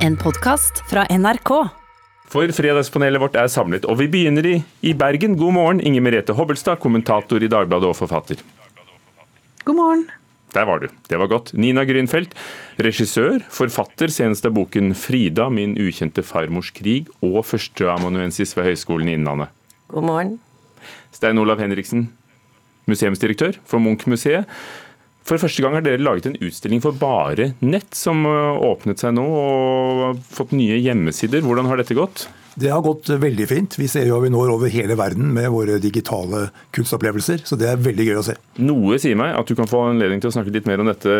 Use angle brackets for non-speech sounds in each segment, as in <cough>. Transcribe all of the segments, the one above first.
En podkast fra NRK. For Fredagspanelet vårt er samlet, og vi begynner i, i Bergen. God morgen, Inger Merete Hobbelstad, kommentator i Dagbladet og forfatter. God morgen. Der var du. Det var godt. Nina Grünfeldt, regissør, forfatter, senest av boken 'Frida min ukjente farmors krig' og førsteamanuensis ved Høgskolen i Innlandet. God morgen. Stein Olav Henriksen, museumsdirektør for Munch-museet. For første gang har dere laget en utstilling for bare nett, som øh, åpnet seg nå og fått nye hjemmesider. Hvordan har dette gått? Det har gått veldig fint. Vi ser jo at vi når over hele verden med våre digitale kunstopplevelser, så det er veldig gøy å se. Noe sier meg at du kan få anledning til å snakke litt mer om dette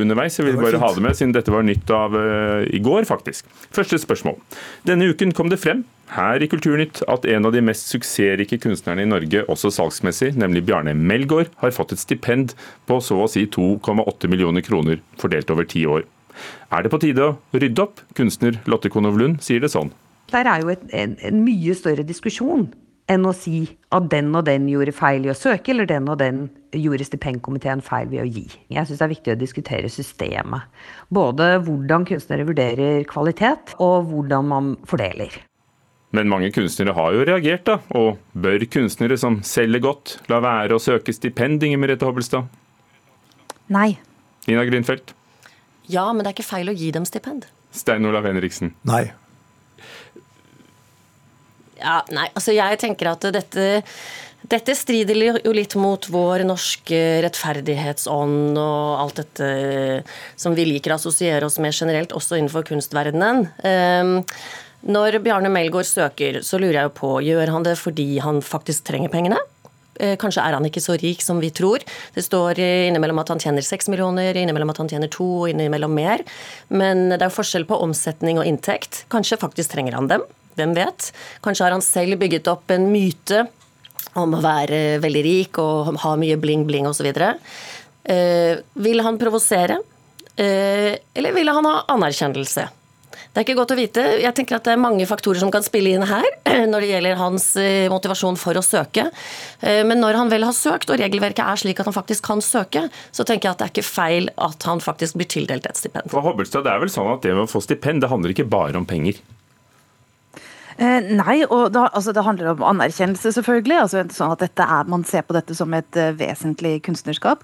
underveis. Jeg vil bare fint. ha det med, siden dette var nytt av uh, i går, faktisk. Første spørsmål. Denne uken kom det frem her i Kulturnytt at en av de mest suksessrike kunstnerne i Norge, også salgsmessig, nemlig Bjarne Melgaard, har fått et stipend på så å si 2,8 millioner kroner fordelt over ti år. Er det på tide å rydde opp? Kunstner Lotte Konovlund sier det sånn. Der er jo et, en, en mye større diskusjon enn å si at den og den gjorde feil i å søke, eller den og den gjorde stipendkomiteen feil ved å gi. Jeg syns det er viktig å diskutere systemet. Både hvordan kunstnere vurderer kvalitet, og hvordan man fordeler. Men mange kunstnere har jo reagert, da. Og bør kunstnere som selger godt, la være å søke stipend, Inger Merete Hobbelstad? Nei. Nina Grünfeldt? Ja, men det er ikke feil å gi dem stipend. Stein Olav Henriksen? Nei. Ja, nei, altså jeg tenker at dette dette strider jo litt mot vår norske rettferdighetsånd og alt dette som vi liker å assosiere oss med generelt, også innenfor kunstverdenen. Ehm, Når Bjarne Melgaard søker, så lurer jeg jo på, gjør han det fordi han faktisk trenger pengene? Eh, Kanskje er han ikke så rik som vi tror. Det står innimellom at han tjener seks millioner, innimellom at han tjener to, og innimellom mer. Men det er jo forskjell på omsetning og inntekt. Kanskje faktisk trenger han dem. Hvem vet? Kanskje har han selv bygget opp en myte om å være veldig rik og ha mye bling-bling osv. Eh, vil han provosere? Eh, eller vil han ha anerkjennelse? Det er ikke godt å vite. Jeg tenker at Det er mange faktorer som kan spille inn her <clears throat> når det gjelder hans eh, motivasjon for å søke. Eh, Men når han vel har søkt, og regelverket er slik at han faktisk kan søke, så tenker jeg at det er ikke feil at han faktisk blir tildelt et stipend. For Hobbelstad, det er vel sånn at det med å få stipend, det handler ikke bare om penger? Eh, nei, og da, altså, det handler om anerkjennelse, selvfølgelig. altså sånn at er, Man ser på dette som et eh, vesentlig kunstnerskap.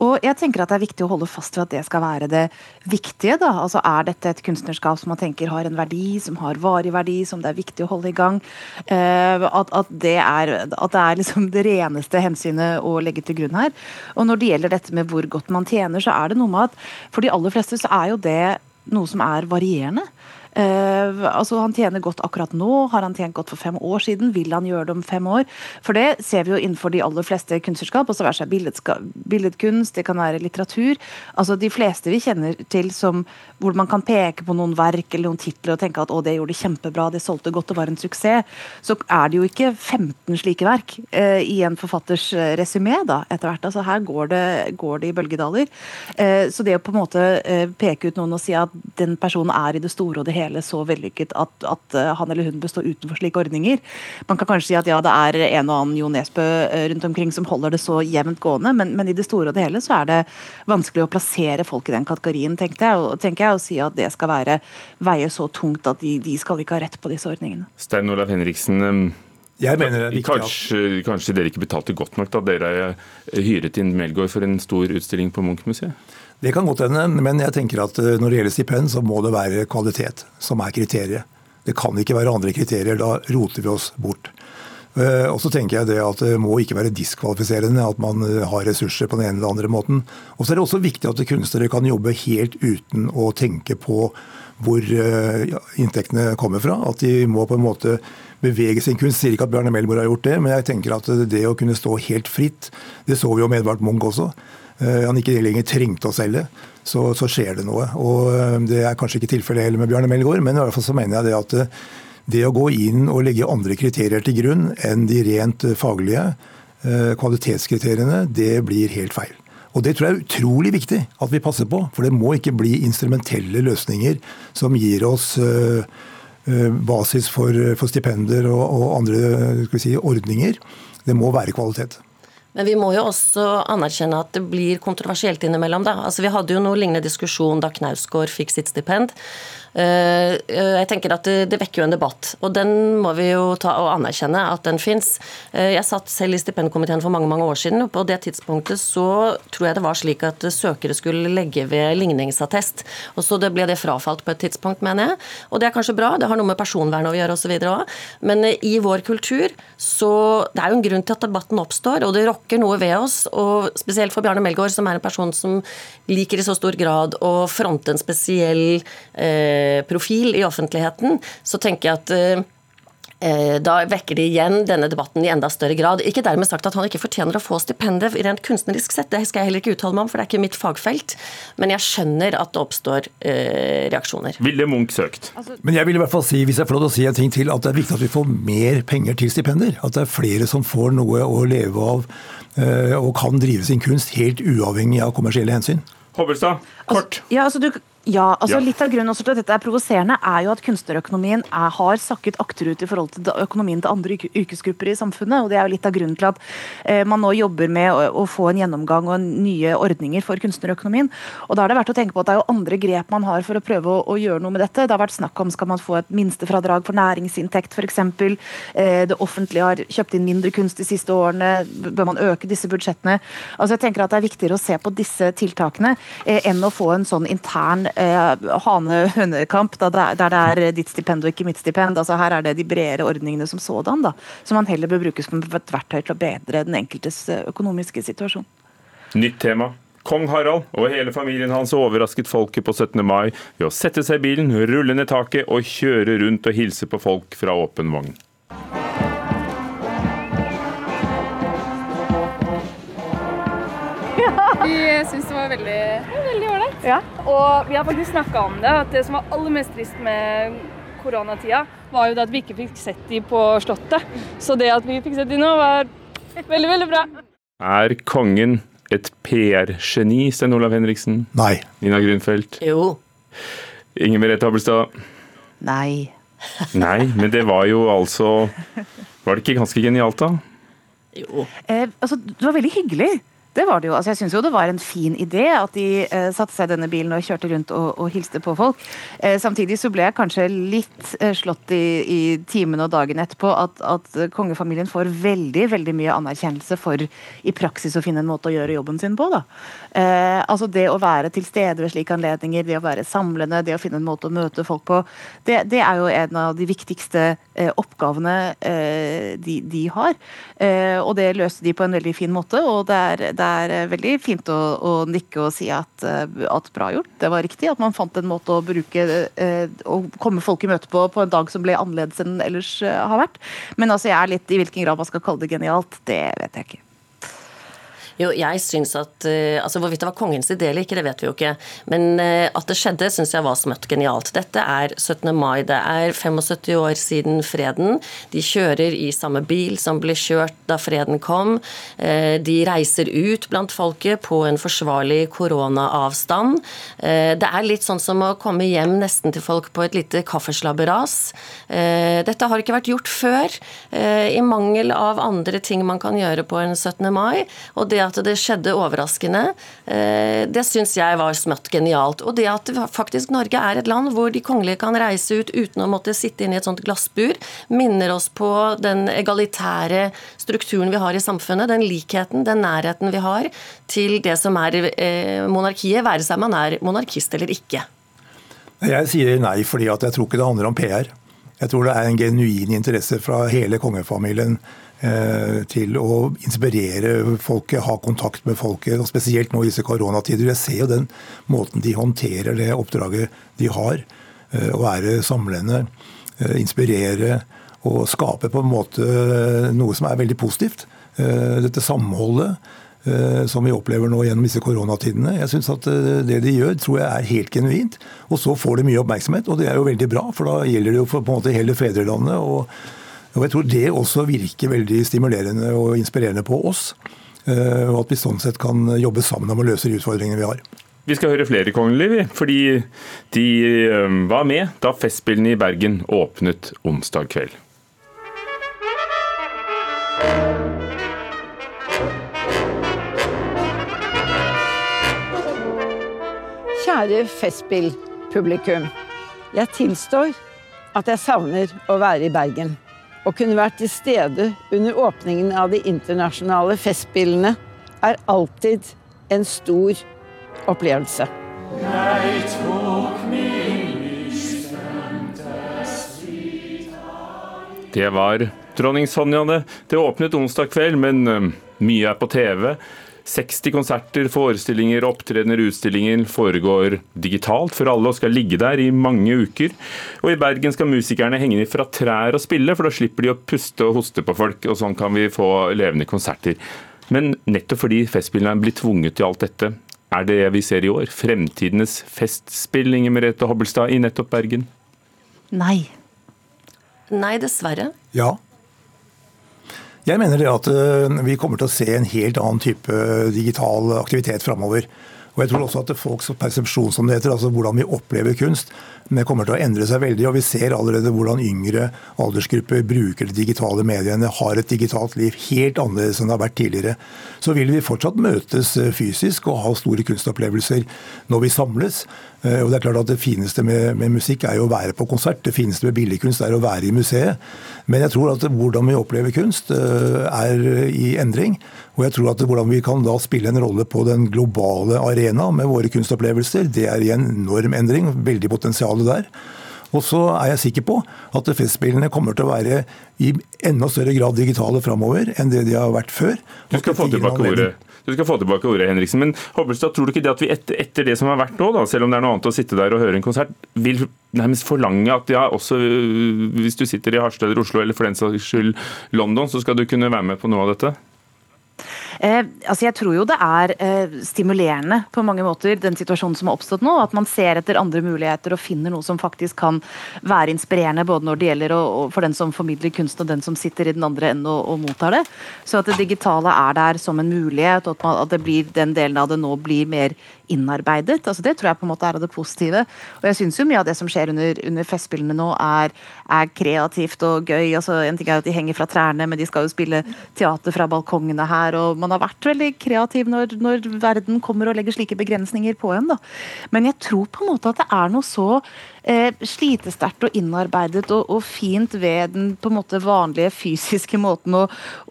Og jeg tenker at det er viktig å holde fast ved at det skal være det viktige. da, altså Er dette et kunstnerskap som man tenker har en verdi, som har varig verdi, som det er viktig å holde i gang? Eh, at, at, det er, at det er liksom det reneste hensynet å legge til grunn her. Og når det gjelder dette med hvor godt man tjener, så er det noe med at for de aller fleste så er jo det noe som er varierende. Eh, altså Han tjener godt akkurat nå. Har han tjent godt for fem år siden? Vil han gjøre det om fem år? For det ser vi jo innenfor de aller fleste kunstnerskap. altså være seg billedkunst, det kan være litteratur. altså De fleste vi kjenner til som hvor man kan peke på noen verk eller noen titler og tenke at å, det gjorde det kjempebra, det solgte godt og var en suksess, så er det jo ikke 15 slike verk eh, i en forfatters eh, resymé etter hvert. altså Her går det, går det i bølgedaler. Eh, så det å på en måte eh, peke ut noen og si at den personen er i det store og det hele så vellykket at, at eh, han eller hun består utenfor slike ordninger. Man kan kanskje si at ja, det er en og annen Jo Nesbø rundt omkring som holder det så jevnt gående, men, men i det store og det hele så er det vanskelig å plassere folk i den kategorien, tenkte jeg, og, tenker jeg, og si at det skal være veie så tungt at de, de skal ikke ha rett på disse ordningene. Stein Olav Henriksen, um, Jeg mener det er viktig kanskje, kanskje dere ikke betalte godt nok da dere eh, hyret inn Melgaard for en stor utstilling på Munch-museet? Det kan godt hende, men jeg tenker at eh, når det gjelder stipend, så må det være kvalitet som er kriteriet. Det kan ikke være andre kriterier, da roter vi oss bort. Eh, Og så tenker jeg det at det må ikke være diskvalifiserende at man eh, har ressurser på den ene eller andre måten. Og så er det også viktig at kunstnere kan jobbe helt uten å tenke på hvor eh, inntektene kommer fra. At de må på en måte bevege sin kunst. Sier ikke at Bjarne Melgaard har gjort det, men jeg tenker at det å kunne stå helt fritt, det så vi jo med Edvard Munch også. Han ikke lenger trengte å selge, så, så skjer det noe. Og Det er kanskje ikke tilfellet heller med Bjarne Melgaard, men i hvert fall så mener jeg det at det å gå inn og legge andre kriterier til grunn enn de rent eh, faglige eh, kvalitetskriteriene, det blir helt feil. Og Det tror jeg er utrolig viktig at vi passer på, for det må ikke bli instrumentelle løsninger som gir oss eh, basis for, stipender og, og andre si, ordninger. Det må være kvalitet. Men vi må jo også anerkjenne at det blir kontroversielt innimellom. Da. Altså, vi hadde jo noe lignende diskusjon da Knausgård fikk sitt stipend. Eh, eh, jeg tenker at det, vekker jo en debatt, og den må vi jo ta og anerkjenne at den fins. Eh, jeg satt selv i stipendkomiteen for mange mange år siden, og på det tidspunktet så tror jeg det var slik at søkere skulle legge ved ligningsattest. og så det ble det frafalt på et tidspunkt, mener jeg. Og det er kanskje bra, det har noe med personvern å gjøre osv. òg. Men i vår kultur så Det er jo en grunn til at debatten oppstår, og det rokker noe ved oss. Og spesielt for Bjarne Melgaard, som er en person som liker i så stor grad å fronte en spesiell eh, profil i offentligheten, så tenker jeg at eh, da vekker de igjen denne debatten i enda større grad. Ikke dermed sagt at han ikke fortjener å få stipendet rent kunstnerisk sett, det skal jeg heller ikke uttale meg om, for det er ikke mitt fagfelt. Men jeg skjønner at det oppstår eh, reaksjoner. Ville Munch søkt? Altså, Men jeg vil i hvert fall si, hvis jeg får lov til å si en ting til, at det er viktig at vi får mer penger til stipender. At det er flere som får noe å leve av og kan drive sin kunst helt uavhengig av kommersielle hensyn. Hobbelstad, kort. Altså, ja, altså du ja, altså ja. Litt av grunnen til at dette er provoserende, er jo at kunstnerøkonomien er, har sakket akterut i forhold til økonomien til andre yrkesgrupper i samfunnet. og Det er jo litt av grunnen til at eh, man nå jobber med å, å, få en gjennomgang og nye ordninger for kunstnerøkonomien. Og Da er det verdt å tenke på at det er jo andre grep man har for å prøve å, å gjøre noe med dette. Det har vært snakk om skal man få et minstefradrag for næringsinntekt f.eks. Eh, det offentlige har kjøpt inn mindre kunst de siste årene. Bør man øke disse budsjettene? Altså jeg tenker at Det er viktigere å se på disse tiltakene eh, enn å få en sånn intern hane-hønekamp, der det er ditt stipend og ikke mitt stipend. Altså Her er det de bredere ordningene som sådan, da, som man heller bør bruke som et verktøy til å bedre den enkeltes eh, økonomiske situasjon. Nytt tema. Kong Harald og hele familien hans overrasket folket på 17. mai ved å sette seg i bilen, rulle ned taket og kjøre rundt og hilse på folk fra åpen vogn. Vi syns det var veldig ålreit. Ja. Og vi har faktisk snakka om det, at det som var aller mest trist med koronatida, var jo det at vi ikke fikk sett de på Slottet. Så det at vi fikk sett de nå, var veldig, veldig bra. Er kongen et PR-geni, Stein Olav Henriksen? Nei. Nina Grunfeldt? Jo. Inger Merete Abelstad? Nei. <laughs> Nei, men det var jo altså Var det ikke ganske genialt, da? Jo. Eh, altså, det var veldig hyggelig. Det var det jo. Altså, jeg syns jo det var en fin idé at de eh, satte seg i denne bilen og kjørte rundt og, og hilste på folk. Eh, samtidig så ble jeg kanskje litt eh, slått i, i timene og dagen etterpå at, at, kongefamilien får veldig veldig mye anerkjennelse for i praksis å finne en måte å gjøre jobben sin på. da. Eh, altså Det å være til stede ved slike anledninger, det å være samlende, det å finne en måte å møte folk på, det, det er jo en av de viktigste eh, oppgavene eh, de, de, har. og det løste de på en veldig fin måte. og det er det er eh, veldig fint å, å nikke og si at, eh, at, bra gjort. Det var riktig. At man fant en måte å bruke eh, Å komme folk i møte på på en dag som ble annerledes enn ellers har vært. Men altså, jeg er litt i hvilken grad man skal kalle det genialt, det vet jeg ikke. Jo, jeg syns at uh, altså Hvorvidt det var kongens idé eller ikke, det vet vi jo ikke. Men uh, at det skjedde, syns jeg var smått genialt. Dette er 17. mai. Det er 75 år siden freden. De kjører i samme bil som ble kjørt da freden kom. Uh, de reiser ut blant folket på en forsvarlig koronaavstand. Det er litt sånn som å komme hjem nesten til folk på et lite kaffeslabberas. Dette har ikke vært gjort før, i mangel av andre ting man kan gjøre på en 17. mai. og det at det skjedde overraskende, eh, det syns jeg var smått genialt. Og det at faktisk Norge er et land hvor de kongelige kan reise ut uten å måtte sitte inne i et sånt glassbur, minner oss på den egalitære strukturen vi har i samfunnet, den likheten, den nærheten vi har til det som er eh, monarkiet, være seg man er monarkist eller ikke. Jeg sier nei fordi jeg tror ikke det handler om PR. Jeg tror det er en genuin interesse fra hele kongefamilien til å inspirere folket, ha kontakt med folket. og Spesielt nå i disse koronatider. Jeg ser jo den måten de håndterer det oppdraget de har. Eh, å være samlende, eh, inspirere og skape på en måte noe som er veldig positivt. Dette samholdet som vi opplever nå gjennom disse koronatidene. Jeg synes at Det de gjør, tror jeg er helt genuint. Og så får de mye oppmerksomhet, og det er jo veldig bra. For da gjelder det jo for på en måte hele fedrelandet. og og jeg tror det også virker veldig stimulerende og inspirerende på oss. Eh, og at vi sånn sett kan jobbe sammen om å løse de utfordringene vi har. Vi skal høre flere kongelige, fordi de eh, var med da Festspillene i Bergen åpnet onsdag kveld. Kjære Festspillpublikum. Jeg tilstår at jeg savner å være i Bergen. Å kunne være til stede under åpningen av de internasjonale festspillene er alltid en stor opplevelse. Det var dronning Sonja, det. Åpnet onsdag kveld, men uh, mye er på TV. 60 konserter, forestillinger, opptredener, utstillinger foregår digitalt for alle og skal ligge der i mange uker. Og i Bergen skal musikerne henge fra trær og spille, for da slipper de å puste og hoste på folk, og sånn kan vi få levende konserter. Men nettopp fordi Festspillene blir tvunget til alt dette, er det vi ser i år? Fremtidenes festspill, Inger Merete Hobbelstad, i nettopp Bergen? Nei. Nei, dessverre. Ja. Jeg mener det at eh, vi kommer til å se en helt annen type digital aktivitet framover. Og jeg tror også at folks persepsjon, som det heter, altså hvordan vi opplever kunst, det kommer til å endre seg veldig. og Vi ser allerede hvordan yngre aldersgrupper bruker de digitale mediene, har et digitalt liv helt annerledes enn det har vært tidligere. Så vil vi fortsatt møtes eh, fysisk og ha store kunstopplevelser når vi samles. Eh, og Det er klart at det fineste med, med musikk er jo å være på konsert. Det fineste med billedkunst er å være i museet. Men jeg tror at hvordan vi opplever kunst eh, er i endring. Og jeg tror at hvordan vi kan da spille en rolle på den globale arena med våre kunstopplevelser, det er i en enorm endring. Veldig potensial der. Og så er jeg sikker på at Festspillene kommer til å være i enda større grad digitale framover enn det de har vært før. Du skal få tilbake ordet. Du skal få tilbake ordet, Henriksen. Men Hobbelstad, tror du ikke det at vi etter, etter, det som har vært nå, da, selv om det er noe annet å sitte der og høre en konsert, vil nærmest forlange at ja, også hvis du sitter i Harstad eller Oslo, eller for den saks skyld London, så skal du kunne være med på noe av dette? Eh, altså jeg tror jo det er eh, stimulerende på mange måter, den situasjonen som har oppstått nå. At man ser etter andre muligheter og finner noe som faktisk kan være inspirerende. Både når det gjelder å, for den som formidler kunst og den som sitter i den andre enden og, og, mottar det. Så at det digitale er der som en mulighet, og at, man, at det blir, den delen av det nå blir mer innarbeidet. altså Det tror jeg på en måte er av det positive. Og jeg syns jo mye av det som skjer under, under Festspillene nå, er, er, kreativt og gøy. altså En ting er at de henger fra trærne, men de skal jo spille teater fra balkongene her. og Man har vært veldig kreativ når, når verden kommer og legger slike begrensninger på en. da. Men jeg tror på en måte at det er noe så eh, slitesterkt og innarbeidet og, og, fint ved den på en måte vanlige fysiske måten å,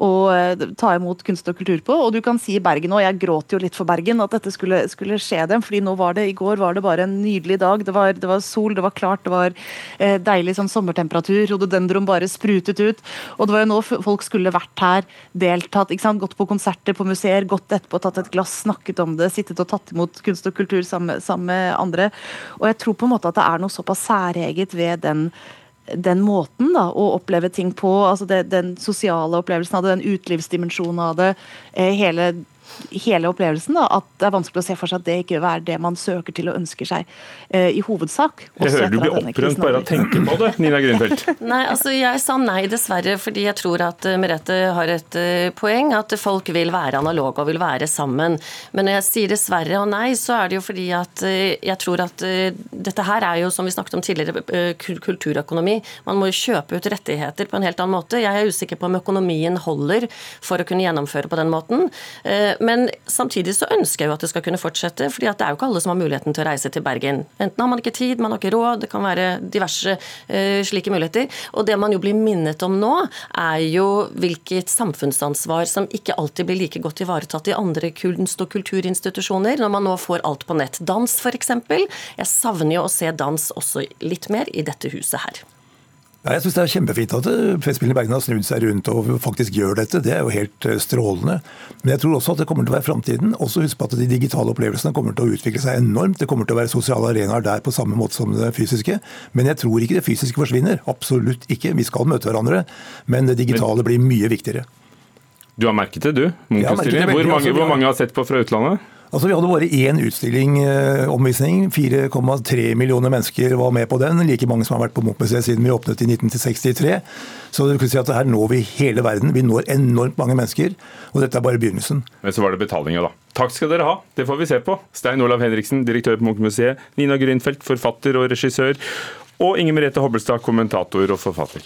å eh, ta imot kunst og kultur på. Og du kan si Bergen òg, jeg gråter jo litt for Bergen, at dette skulle, skulle, skje dem. fordi nå var det, i går var det bare en nydelig dag. Det var, det var sol, det var klart, det var eh, deilig sånn sommertemperatur. Rododendron bare sprutet ut. Og det var jo nå folk skulle vært her, deltatt, ikke sant? gått på konserter på museer, gått etterpå, tatt et glass, snakket om det, sittet og tatt imot kunst og kultur sammen, sammen med andre. Og jeg tror på en måte at det er noe såpass særeget ved den den måten da, å oppleve ting på, altså det, den sosiale opplevelsen av det, den utelivsdimensjonen av det, eh, hele hele opplevelsen. Da, at det er vanskelig å se for seg at det ikke vil være det man søker til og ønsker seg uh, i hovedsak. Jeg hører du blir opprømt bare av å tenke på det, Nina Grünfeldt. <laughs> nei, altså jeg sa nei, dessverre, fordi jeg tror at uh, Merete har et uh, poeng. At folk vil være analoge og vil være sammen. Men når jeg sier dessverre og nei, så er det jo fordi at jeg tror at dette her er jo, som vi snakket om tidligere, kulturøkonomi. Man må jo kjøpe ut rettigheter på en helt annen måte. Jeg er usikker på om økonomien holder for å kunne gjennomføre på den måten. Men samtidig så ønsker jeg jo at det skal kunne fortsette, fordi det er jo ikke alle som har muligheten til å reise til Bergen. Enten har man ikke tid, man har ikke råd, det kan være diverse uh, slike muligheter. Og det man jo blir minnet om nå, er jo hvilket samfunnsansvar som ikke alltid blir like godt ivaretatt i andre kunst- og kulturinstitusjoner, når man nå får alt på nett. Dans, f.eks. Jeg savner jo å se dans også litt mer i dette huset her. Ja, jeg synes Det er kjempefint at eh, Festspillene i Bergen har snudd seg rundt og faktisk gjør dette. Det er jo helt eh, strålende. Men jeg tror også at det kommer til å være framtiden. Også husk på at de digitale opplevelsene kommer til å utvikle seg enormt. Det kommer til å være sosiale arenaer der på samme måte som det fysiske. Men jeg tror ikke det fysiske forsvinner. Absolutt ikke. Vi skal møte hverandre. Men det digitale blir mye viktigere. Du har merket det, du? Hvor mange, hvor mange har sett på fra utlandet? Altså, Vi hadde bare én utstilling, eh, omvisning. 4,3 millioner mennesker var med på den. Like mange som har vært på Munch-museet siden vi åpnet i 1963. Så du kan si at her når vi hele verden. Vi når enormt mange mennesker. Og dette er bare begynnelsen. Men så var det betalinga, da. Takk skal dere ha, det får vi se på. Stein Olav Henriksen, direktør på Munch-museet. Nina Grünfeldt, forfatter og regissør. Og Inger Merete Hobbelstad, kommentator og forfatter.